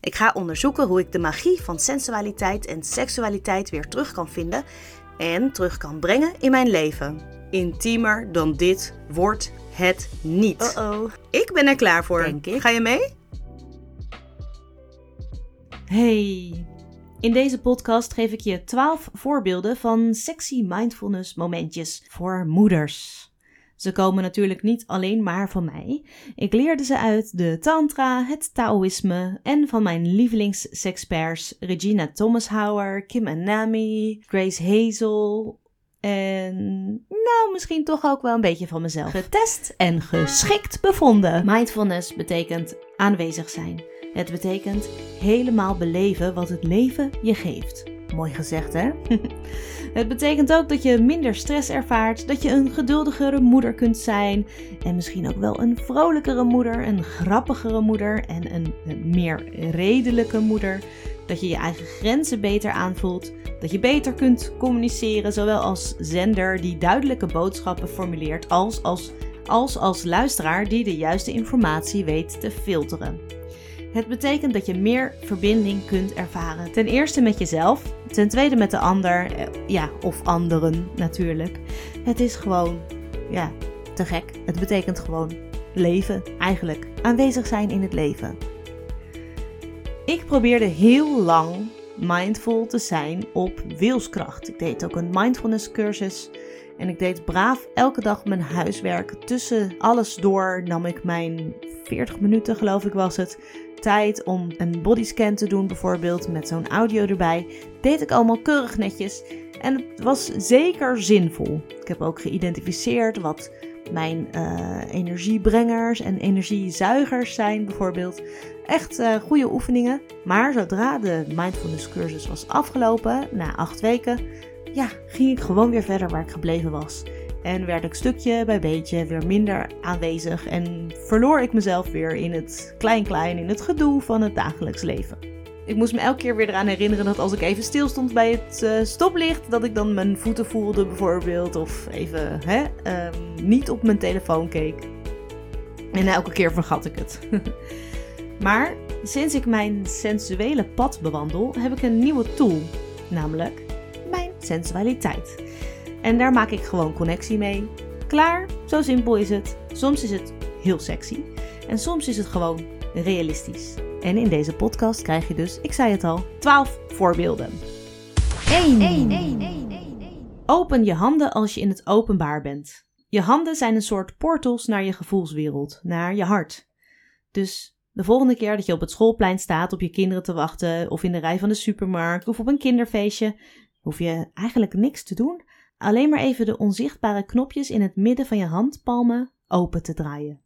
Ik ga onderzoeken hoe ik de magie van sensualiteit en seksualiteit weer terug kan vinden en terug kan brengen in mijn leven. Intiemer dan dit wordt het niet. Uh-oh. Ik ben er klaar voor. Denk ik. Ga je mee? Hey. In deze podcast geef ik je 12 voorbeelden van sexy mindfulness momentjes voor moeders. Ze komen natuurlijk niet alleen maar van mij. Ik leerde ze uit de Tantra, het Taoïsme en van mijn lievelingssexperts Regina Thomashauer, Kim Anami, Grace Hazel en nou misschien toch ook wel een beetje van mezelf. Getest en geschikt bevonden. Mindfulness betekent aanwezig zijn. Het betekent helemaal beleven wat het leven je geeft. Mooi gezegd, hè? Het betekent ook dat je minder stress ervaart, dat je een geduldigere moeder kunt zijn en misschien ook wel een vrolijkere moeder, een grappigere moeder en een, meer redelijke moeder. Dat je je eigen grenzen beter aanvoelt, dat je beter kunt communiceren, zowel als zender die duidelijke boodschappen formuleert, als als, als als luisteraar die de juiste informatie weet te filteren. Het betekent dat je meer verbinding kunt ervaren. Ten eerste met jezelf, ten tweede met de ander, eh, ja, of anderen natuurlijk. Het is gewoon, ja, te gek. Het betekent gewoon leven, eigenlijk. Aanwezig zijn in het leven. Ik probeerde heel lang mindful te zijn op wilskracht. Ik deed ook een mindfulness cursus. En ik deed braaf elke dag mijn huiswerk. Tussen alles door nam ik mijn 40 minuten, geloof ik was het, tijd om een bodyscan te doen, bijvoorbeeld met zo'n audio erbij. Deed ik allemaal keurig netjes. En het was zeker zinvol. Ik heb ook geïdentificeerd wat mijn eh, energiebrengers en energiezuigers zijn, bijvoorbeeld. Echt eh, goede oefeningen. Maar zodra de mindfulness cursus was afgelopen, na acht weken, ja, ging ik gewoon weer verder waar ik gebleven was. En werd ik stukje bij beetje weer minder aanwezig en verloor ik mezelf weer in het klein-klein, in het gedoe van het dagelijks leven. Ik moest me elke keer weer eraan herinneren dat als ik even stil stond bij het eh, stoplicht, dat ik dan mijn voeten voelde bijvoorbeeld. Of even hè, ehm, niet op mijn telefoon keek. En elke keer vergat ik het. maar sinds ik mijn sensuele pad bewandel, heb ik een nieuwe tool. Namelijk mijn sensualiteit. En daar maak ik gewoon connectie mee. Klaar, zo simpel is het. Soms is het heel sexy en soms is het gewoon realistisch. En in deze podcast krijg je dus, ik zei het al, 12 voorbeelden. 1. Open je handen als je in het openbaar bent. Je handen zijn een soort portals naar je gevoelswereld, naar je hart. Dus de volgende keer dat je op het schoolplein staat op je kinderen te wachten, of in de rij van de supermarkt, of op een kinderfeestje, hoef je eigenlijk niks te doen. Alleen maar even de onzichtbare knopjes in het midden van je handpalmen open te draaien.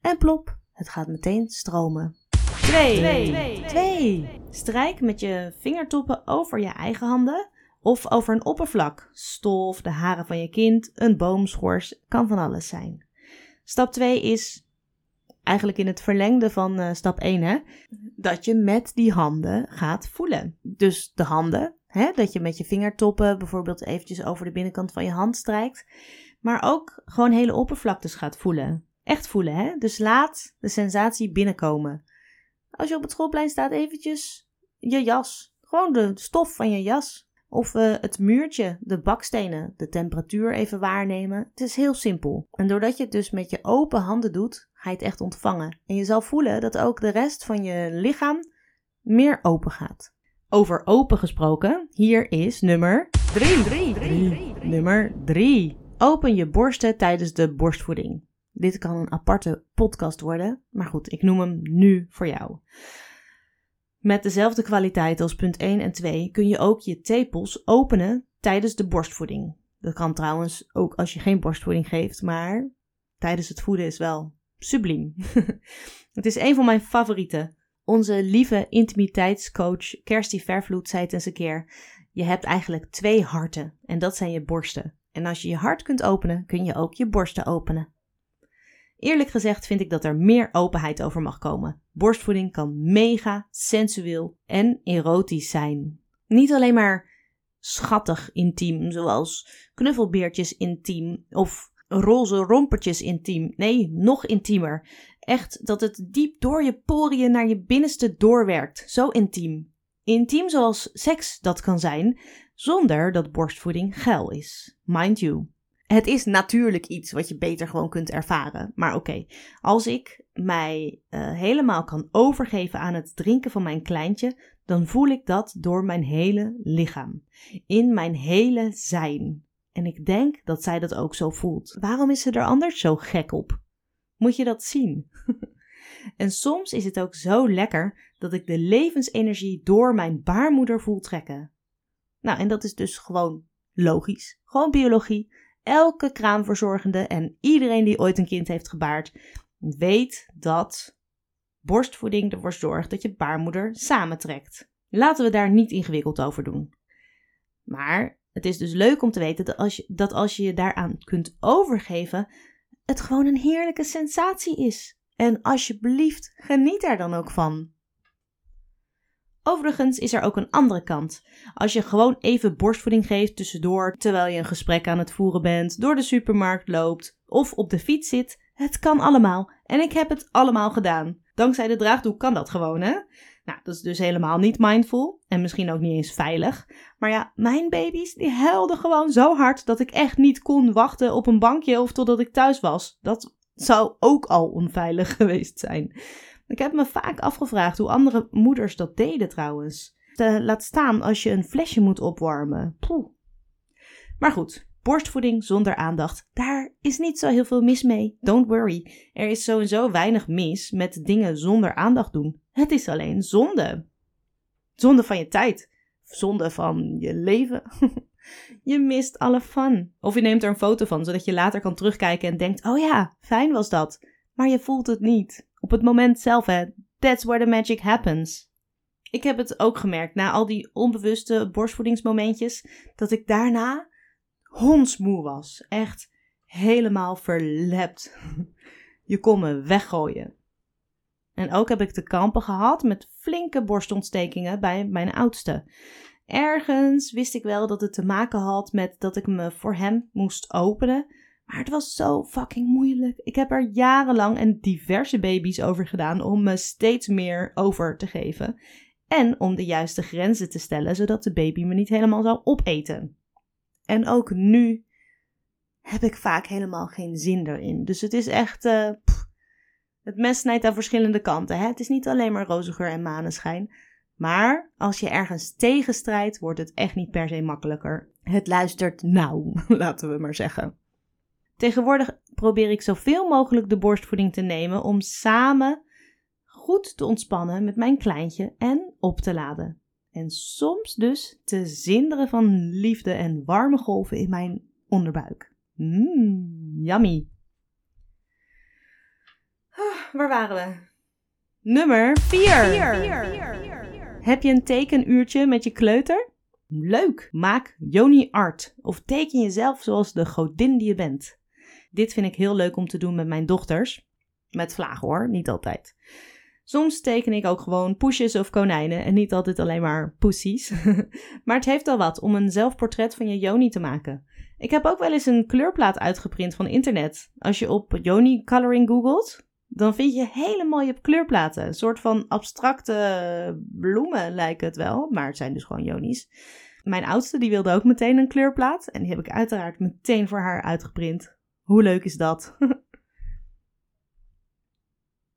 En plop, het gaat meteen stromen. 2. 2. Strijk met je vingertoppen over je eigen handen of over een oppervlak. Stof, de haren van je kind, een boomschors, kan van alles zijn. Stap 2 is eigenlijk in het verlengde van eh, stap 1, hè? Dat je met die handen gaat voelen. Dus de handen, hè? Dat je met je vingertoppen bijvoorbeeld eventjes over de binnenkant van je hand strijkt. Maar ook gewoon hele oppervlaktes gaat voelen. Echt voelen, hè? Dus laat de sensatie binnenkomen. Als je op het schoolplein staat, eventjes je jas. Gewoon de stof van je jas. Of eh, het muurtje, de bakstenen, de temperatuur even waarnemen. Het is heel simpel. En doordat je het dus met je open handen doet, ga je het echt ontvangen. En je zal voelen dat ook de rest van je lichaam meer open gaat. Over open gesproken, hier is nummer 3. Nummer 3. Open je borsten tijdens de borstvoeding. Dit kan een aparte podcast worden, maar goed, ik noem hem nu voor jou. Met dezelfde kwaliteit als punt 1 en 2 kun je ook je tepels openen tijdens de borstvoeding. Dat kan trouwens ook als je geen borstvoeding geeft, maar tijdens het voeden is wel subliem. het is een van mijn favorieten Onze lieve intimiteitscoach Kirsty Vervloed zei het eens een keer: Je hebt eigenlijk twee harten en dat zijn je borsten. En als je je hart kunt openen, kun je ook je borsten openen. Eerlijk gezegd vind ik dat er meer openheid over mag komen. Borstvoeding kan mega sensueel en erotisch zijn. Niet alleen maar schattig intiem, zoals knuffelbeertjes intiem of roze rompertjes intiem. Nee, nog intiemer. Echt dat het diep door je poriën naar je binnenste doorwerkt. Zo intiem. Intiem zoals seks dat kan zijn, zonder dat borstvoeding geil is. Mind you. Het is natuurlijk iets wat je beter gewoon kunt ervaren. Maar oké, als ik mij uh, helemaal kan overgeven aan het drinken van mijn kleintje, dan voel ik dat door mijn hele lichaam. In mijn hele zijn. En ik denk dat zij dat ook zo voelt. Waarom is ze er anders zo gek op? Moet je dat zien? en soms is het ook zo lekker dat ik de levensenergie door mijn baarmoeder voel trekken. Nou, en dat is dus gewoon logisch. Gewoon biologie. Elke kraamverzorgende en iedereen die ooit een kind heeft gebaard, weet dat borstvoeding ervoor zorgt dat je baarmoeder samentrekt. Laten we daar niet ingewikkeld over doen. Maar het is dus leuk om te weten dat als je, dat als je je daaraan kunt overgeven, het gewoon een heerlijke sensatie is. En alsjeblieft, geniet er dan ook van. Overigens is er ook een andere kant. Als je gewoon even borstvoeding geeft tussendoor terwijl je een gesprek aan het voeren bent, door de supermarkt loopt of op de fiets zit, het kan allemaal. En ik heb het allemaal gedaan. Dankzij de draagdoek kan dat gewoon, hè? Nou, dat is dus helemaal niet mindful en misschien ook niet eens veilig. Maar ja, mijn baby's die huilden gewoon zo hard dat ik echt niet kon wachten op een bankje of totdat ik thuis was. Dat zou ook al onveilig geweest zijn. Ik heb me vaak afgevraagd hoe andere moeders dat deden trouwens. laat staan als je een flesje moet opwarmen. Maar goed, borstvoeding zonder aandacht, daar is niet zo heel veel mis mee. Don't worry, er is sowieso weinig mis met dingen zonder aandacht doen. Het is alleen zonde. Zonde van je tijd. Zonde van je leven. je mist alle fun. Of je neemt er een foto van, zodat je later kan terugkijken en denkt: oh ja, fijn was dat. Maar je voelt het niet. Op het moment zelf, hè. That's where the magic happens. Ik heb het ook gemerkt na al die onbewuste borstvoedingsmomentjes, dat ik daarna hondsmoe was. Echt helemaal verlept. Je kon me weggooien. En ook heb ik te kampen gehad met flinke borstontstekingen bij mijn oudste. Ergens wist ik wel dat het te maken had met dat ik me voor hem moest openen. Maar het was zo fucking moeilijk. Ik heb er jarenlang en diverse baby's over gedaan om me steeds meer over te geven. En om de juiste grenzen te stellen, zodat de baby me niet helemaal zou opeten. En ook nu heb ik vaak helemaal geen zin erin. Dus het is echt. Uh, het mes snijdt aan verschillende kanten. Hè? Het is niet alleen maar roze geur en maneschijn. Maar als je ergens tegenstrijdt, wordt het echt niet per se makkelijker. Het luistert nauw, laten we maar zeggen. Tegenwoordig probeer ik zoveel mogelijk de borstvoeding te nemen om samen goed te ontspannen met mijn kleintje en op te laden. En soms dus te zinderen van liefde en warme golven in mijn onderbuik. Mmm, yummy. Waar waren we? Nummer 4. Heb je een tekenuurtje met je kleuter? Leuk! Maak Joni Art of teken jezelf zoals de godin die je bent. Dit vind ik heel leuk om te doen met mijn dochters. Met vlagen hoor, niet altijd. Soms teken ik ook gewoon poesjes of konijnen en niet altijd alleen maar poesies. maar het heeft al wat om een zelfportret van je Joni te maken. Ik heb ook wel eens een kleurplaat uitgeprint van internet. Als je op Joni coloring googelt, dan vind je hele mooie kleurplaten. Een soort van abstracte bloemen lijken het wel, maar het zijn dus gewoon Joni's. Mijn oudste die wilde ook meteen een kleurplaat en die heb ik uiteraard meteen voor haar uitgeprint. Hoe leuk is dat?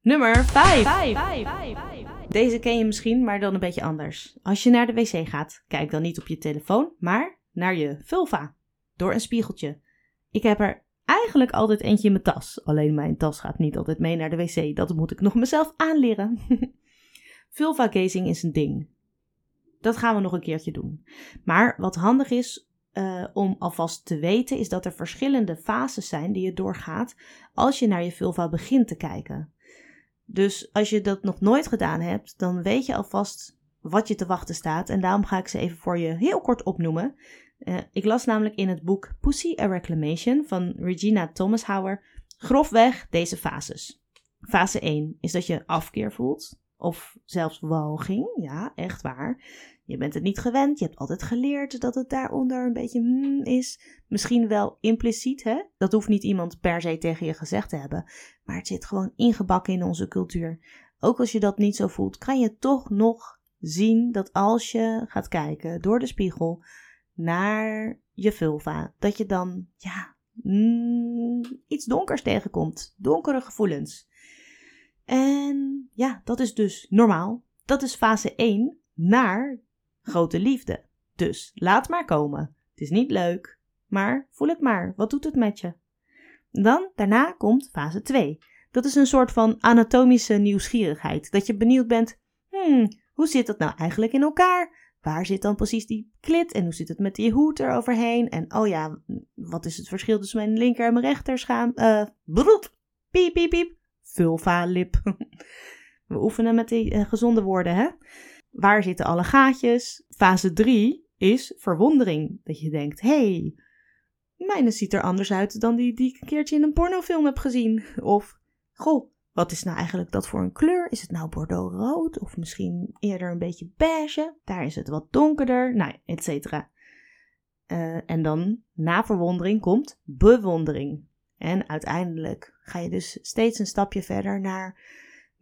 Nummer 5. Deze ken je misschien, maar dan een beetje anders. Als je naar de wc gaat, kijk dan niet op je telefoon, maar naar je vulva. Door een spiegeltje. Ik heb er eigenlijk altijd eentje in mijn tas. Alleen mijn tas gaat niet altijd mee naar de wc. Dat moet ik nog mezelf aanleren. vulva gazing is een ding. Dat gaan we nog een keertje doen. Maar wat handig is uh, om alvast te weten, is dat er verschillende fases zijn die je doorgaat als je naar je vulva begint te kijken. Dus als je dat nog nooit gedaan hebt, dan weet je alvast wat je te wachten staat. En daarom ga ik ze even voor je heel kort opnoemen. Uh, ik las namelijk in het boek Pussy a Reclamation van Regina Thomashauer grofweg deze fases. Fase 1 is dat je afkeer voelt, of zelfs walging. Ja, echt waar. Je bent het niet gewend, je hebt altijd geleerd dat het daaronder een beetje mm is. Misschien wel impliciet, hè? Dat hoeft niet iemand per se tegen je gezegd te hebben, maar het zit gewoon ingebakken in onze cultuur. Ook als je dat niet zo voelt, kan je toch nog zien dat als je gaat kijken door de spiegel naar je vulva, dat je dan ja, mm, iets donkers tegenkomt. Donkere gevoelens. En ja, dat is dus normaal. Dat is fase 1 naar grote liefde. Dus laat maar komen. Het is niet leuk, maar voel het maar. Wat doet het met je? Dan, daarna komt fase 2. Dat is een soort van anatomische nieuwsgierigheid. Dat je benieuwd bent, hmm, hoe zit dat nou eigenlijk in elkaar? Waar zit dan precies die klit en hoe zit het met die hoed eroverheen? En oh ja, wat is het verschil tussen mijn linker en mijn rechter schaam? Uh, piep, piep, piep. Vulva, lip. We oefenen met die uh, gezonde woorden, hè? Waar zitten alle gaatjes? Fase 3 is verwondering. Dat je denkt, hey, mijne ziet er anders uit dan die die ik een keertje in een pornofilm heb gezien. Of, goh, wat is nou eigenlijk dat voor een kleur? Is het nou bordeaux-rood of misschien eerder een beetje beige? Daar is het wat donkerder, nou, et cetera. Uh, en dan, na verwondering, komt bewondering. En uiteindelijk ga je dus steeds een stapje verder naar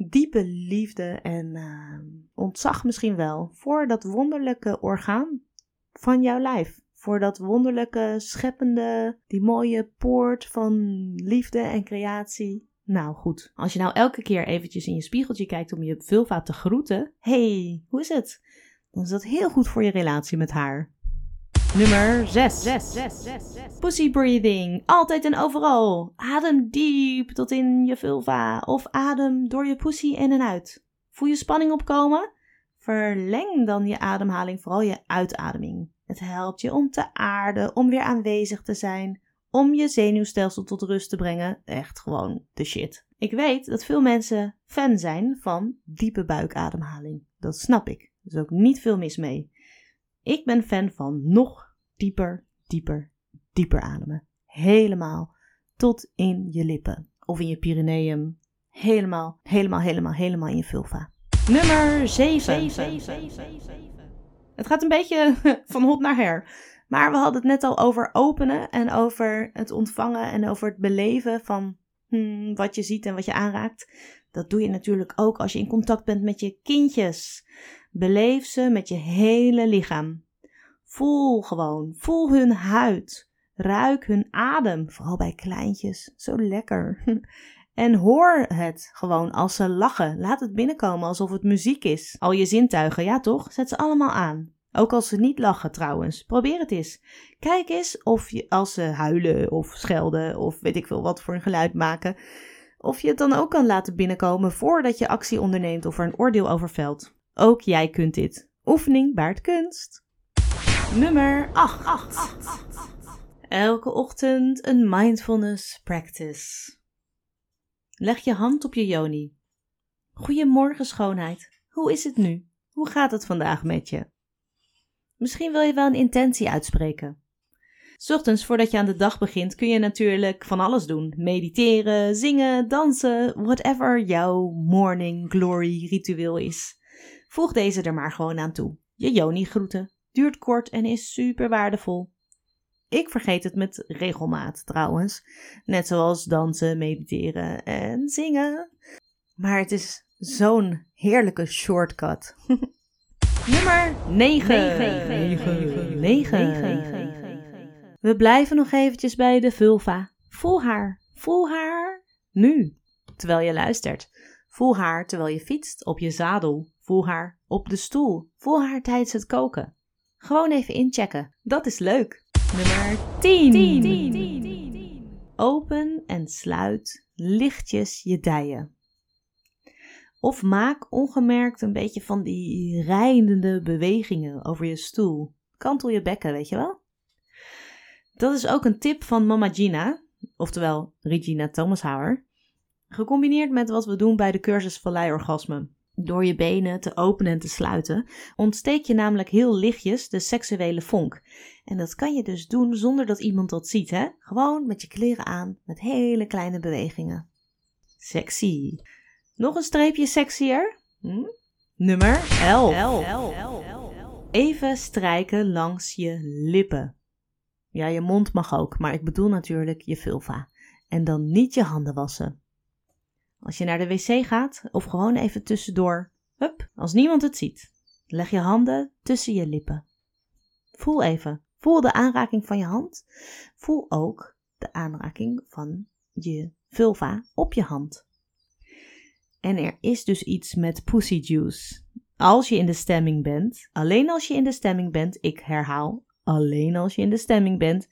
diepe liefde en uh, ontzag misschien wel voor dat wonderlijke orgaan van jouw lijf. Voor dat wonderlijke, scheppende, die mooie poort van liefde en creatie nou goed, als je nou elke keer eventjes in je spiegeltje kijkt om je vulva te groeten. hey, hoe is het? Dan is dat heel goed voor je relatie met haar. Nummer 6. Pussy breathing. Altijd en overal. Adem diep tot in je vulva. Of adem door je pussy in en uit. Voel je spanning opkomen? Verleng dan je ademhaling, vooral je uitademing. Het helpt je om te aarden, om weer aanwezig te zijn, om je zenuwstelsel tot rust te brengen. Echt gewoon de shit. Ik weet dat veel mensen fan zijn van diepe buikademhaling. Dat snap ik. Er is ook niet veel mis mee. Ik ben fan van nog dieper, dieper, dieper ademen. Helemaal tot in je lippen of in je Pyreneeum. Helemaal, helemaal, helemaal, helemaal in je vulva. Nummer 7. Het gaat een beetje van hot naar her. Maar we hadden het net al over openen en over het ontvangen en over het beleven van hmm, wat je ziet en wat je aanraakt. Dat doe je natuurlijk ook als je in contact bent met je kindjes. Beleef ze met je hele lichaam. Voel gewoon, voel hun huid. Ruik hun adem, vooral bij kleintjes. Zo lekker. En hoor het gewoon als ze lachen. Laat het binnenkomen alsof het muziek is. Al je zintuigen, ja toch? Zet ze allemaal aan. Ook als ze niet lachen trouwens. Probeer het eens. Kijk eens of je als ze huilen of schelden of weet ik veel wat voor een geluid maken. Of je het dan ook kan laten binnenkomen voordat je actie onderneemt of er een oordeel over velt. Ook jij kunt dit. Oefening baart kunst. Nummer 8. Elke ochtend een mindfulness practice. Leg je hand op je yoni. Goedemorgen schoonheid. Hoe is het nu? Hoe gaat het vandaag met je? Misschien wil je wel een intentie uitspreken. Ochtends voordat je aan de dag begint kun je natuurlijk van alles doen. Mediteren, zingen, dansen, whatever jouw morning glory ritueel is. Voeg deze er maar gewoon aan toe. Je Joni groeten. Duurt kort en is super waardevol. Ik vergeet het met regelmaat trouwens. Net zoals dansen, mediteren en zingen. Maar het is zo'n heerlijke shortcut. Nummer 9. 9. We blijven nog eventjes bij de vulva. Voel haar. Voel haar nu, terwijl je luistert. Voel haar terwijl je fietst op je zadel. Voel haar op de stoel. Voel haar tijdens het koken. Gewoon even inchecken. Dat is leuk. Nummer 10. 10. Open en sluit lichtjes je dijen. Of maak ongemerkt een beetje van die rijdende bewegingen over je stoel. Kantel je bekken, weet je wel? Dat is ook een tip van Mama Gina, oftewel Regina Thomashauer. Gecombineerd met wat we doen bij de cursus Vallei-orgasme. Door je benen te openen en te sluiten, ontsteek je namelijk heel lichtjes de seksuele vonk. En dat kan je dus doen zonder dat iemand dat ziet, hè? Gewoon met je kleren aan, met hele kleine bewegingen. Sexy. Nog een streepje sexier? Hm? Nummer 11. Even strijken langs je lippen. Ja, je mond mag ook, maar ik bedoel natuurlijk je vulva. En dan niet je handen wassen. Als je naar de wc gaat of gewoon even tussendoor, hup, als niemand het ziet, leg je handen tussen je lippen. Voel even, voel de aanraking van je hand. Voel ook de aanraking van je vulva op je hand. En er is dus iets met pussy juice. Als je in de stemming bent, alleen als je in de stemming bent, ik herhaal, alleen als je in de stemming bent.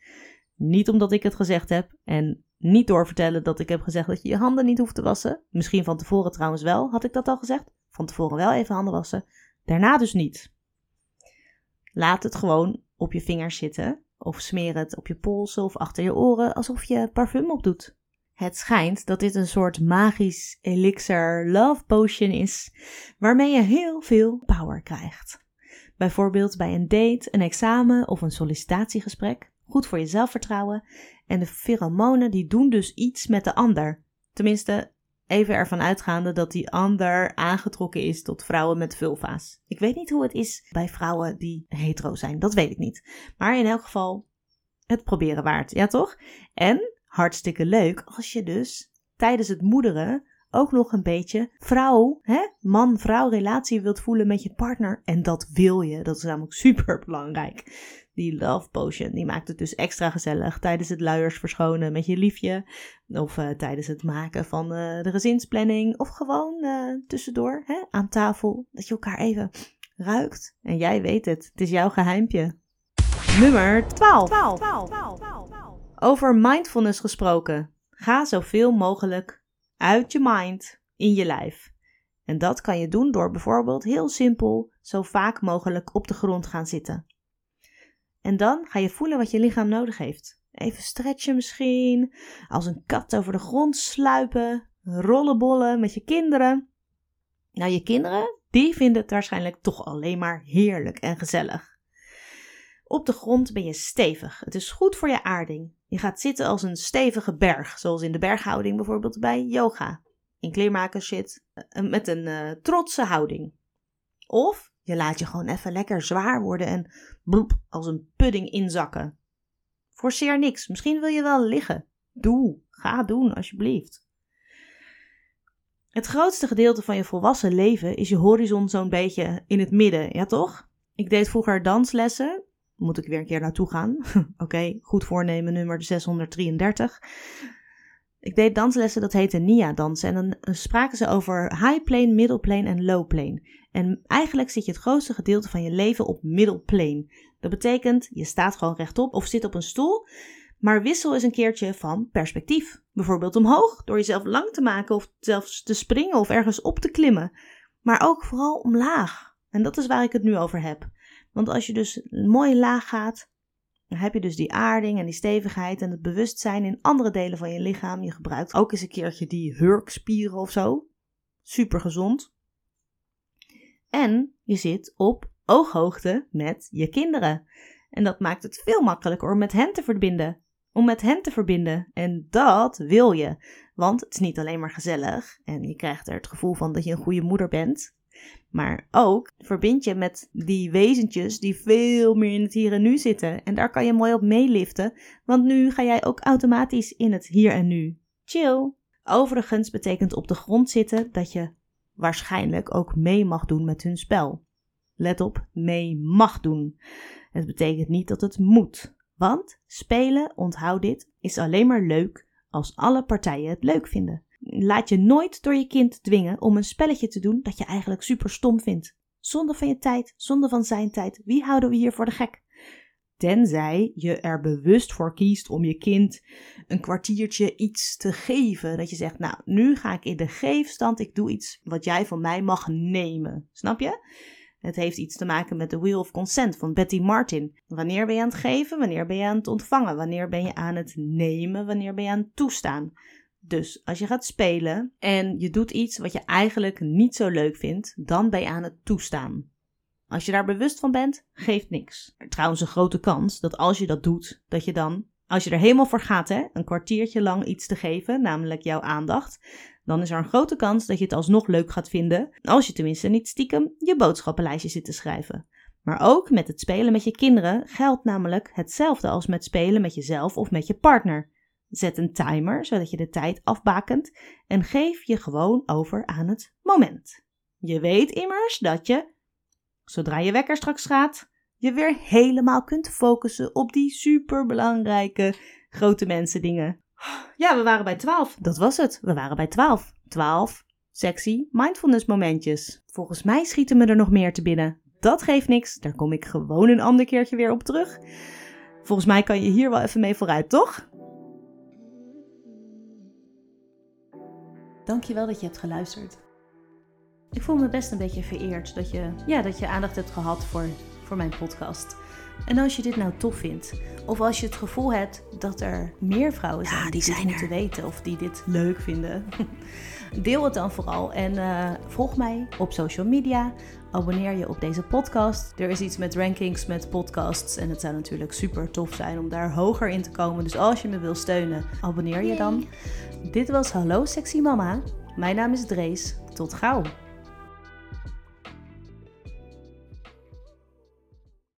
Niet omdat ik het gezegd heb en niet doorvertellen dat ik heb gezegd dat je je handen niet hoeft te wassen. Misschien van tevoren trouwens wel, had ik dat al gezegd. Van tevoren wel even handen wassen. Daarna dus niet. Laat het gewoon op je vingers zitten. Of smeer het op je polsen of achter je oren alsof je parfum opdoet. Het schijnt dat dit een soort magisch elixir love potion is, waarmee je heel veel power krijgt. Bijvoorbeeld bij een date, een examen of een sollicitatiegesprek. Goed voor je zelfvertrouwen. En de pheromonen die doen dus iets met de ander. Tenminste, even ervan uitgaande dat die ander aangetrokken is tot vrouwen met vulva's. Ik weet niet hoe het is bij vrouwen die hetero zijn. Dat weet ik niet. Maar in elk geval, het proberen waard. Ja toch? En hartstikke leuk als je dus tijdens het moederen ook nog een beetje vrouw, hè, man-vrouw relatie wilt voelen met je partner. En dat wil je. Dat is namelijk super belangrijk. Die love potion, die maakt het dus extra gezellig tijdens het luiers verschonen met je liefje. Of uh, tijdens het maken van uh, de gezinsplanning. Of gewoon uh, tussendoor hè, aan tafel. Dat je elkaar even ruikt. En jij weet het. Het is jouw geheimpje. Nummer 12. 12. 12. 12. Over mindfulness gesproken. Ga zoveel mogelijk uit je mind in je lijf. En dat kan je doen door bijvoorbeeld heel simpel zo vaak mogelijk op de grond gaan zitten. En dan ga je voelen wat je lichaam nodig heeft. Even stretchen misschien, als een kat over de grond sluipen, rollenbollen met je kinderen. Nou, je kinderen, die vinden het waarschijnlijk toch alleen maar heerlijk en gezellig. Op de grond ben je stevig. Het is goed voor je aarding. Je gaat zitten als een stevige berg, zoals in de berghouding bijvoorbeeld bij yoga. In kleermaker zit eh, met een uh, trotse houding. Of je laat je gewoon even lekker zwaar worden en bloep, als een pudding inzakken. Forceer niks. Misschien wil je wel liggen. Doe. Ga doen, alsjeblieft. Het grootste gedeelte van je volwassen leven is je horizon zo'n beetje in het midden, ja toch? Ik deed vroeger danslessen moet ik weer een keer naartoe gaan. Oké, goed voornemen nummer 633. Ik deed danslessen, dat heette Nia-dansen. En dan spraken ze over high plane, middle plane en low plane. En eigenlijk zit je het grootste gedeelte van je leven op middle plane. Dat betekent, je staat gewoon rechtop of zit op een stoel. Maar wissel eens een keertje van perspectief. Bijvoorbeeld omhoog, door jezelf lang te maken of zelfs te springen of ergens op te klimmen. Maar ook vooral omlaag. En dat is waar ik het nu over heb. Want als je dus mooi laag gaat, dan heb je dus die aarding en die stevigheid en het bewustzijn in andere delen van je lichaam. Je gebruikt ook eens een keertje die hurkspieren of zo. Super gezond. En je zit op ooghoogte met je kinderen. En dat maakt het veel makkelijker om met hen te verbinden. Om met hen te verbinden. En dat wil je. Want het is niet alleen maar gezellig. En je krijgt er het gevoel van dat je een goede moeder bent. Maar ook verbind je met die wezentjes die veel meer in het hier en nu zitten. En daar kan je mooi op meeliften, want nu ga jij ook automatisch in het hier en nu. Chill. Overigens betekent op de grond zitten dat je waarschijnlijk ook mee mag doen met hun spel. Let op, mee mag doen. Het betekent niet dat het moet. Want spelen, onthoud dit, is alleen maar leuk als alle partijen het leuk vinden. Laat je nooit door je kind dwingen om een spelletje te doen dat je eigenlijk super stom vindt. Zonde van je tijd, zonde van zijn tijd. Wie houden we hier voor de gek? Tenzij je er bewust voor kiest om je kind een kwartiertje iets te geven. Dat je zegt, nou, nu ga ik in de geefstand, ik doe iets wat jij van mij mag nemen. Snap je? Het heeft iets te maken met de Wheel of Consent van Betty Martin. Wanneer ben je aan het geven? Wanneer ben je aan het ontvangen? Wanneer ben je aan het nemen? Wanneer ben je aan het toestaan? Dus als je gaat spelen en je doet iets wat je eigenlijk niet zo leuk vindt, dan ben je aan het toestaan. Als je daar bewust van bent, geeft niks. Trouwens, een grote kans dat als je dat doet, dat je dan, als je er helemaal voor gaat, hè, een kwartiertje lang iets te geven, namelijk jouw aandacht, dan is er een grote kans dat je het alsnog leuk gaat vinden, als je tenminste niet stiekem je boodschappenlijstje zit te schrijven. Maar ook met het spelen met je kinderen geldt namelijk hetzelfde als met spelen met jezelf of met je partner. Zet een timer zodat je de tijd afbakent en geef je gewoon over aan het moment. Je weet immers dat je, zodra je wekker straks gaat, je weer helemaal kunt focussen op die superbelangrijke grote mensen dingen. Ja, we waren bij 12. Dat was het. We waren bij 12. 12 sexy mindfulness momentjes. Volgens mij schieten me er nog meer te binnen. Dat geeft niks. Daar kom ik gewoon een ander keertje weer op terug. Volgens mij kan je hier wel even mee vooruit, toch? Dankjewel dat je hebt geluisterd. Ik voel me best een beetje vereerd dat je, ja, dat je aandacht hebt gehad voor, voor mijn podcast. En als je dit nou tof vindt, of als je het gevoel hebt dat er meer vrouwen zijn Ja, die, die dit moeten weten of die dit leuk vinden, deel het dan vooral en eh, volg mij op social media. Abonneer je op deze podcast. Er is iets met rankings, met podcasts. En het zou natuurlijk super tof zijn om daar hoger in te komen. Dus als je me wil steunen, abonneer je dan. Dit was Hallo Sexy Mama. Mijn naam is Drees. Tot gauw.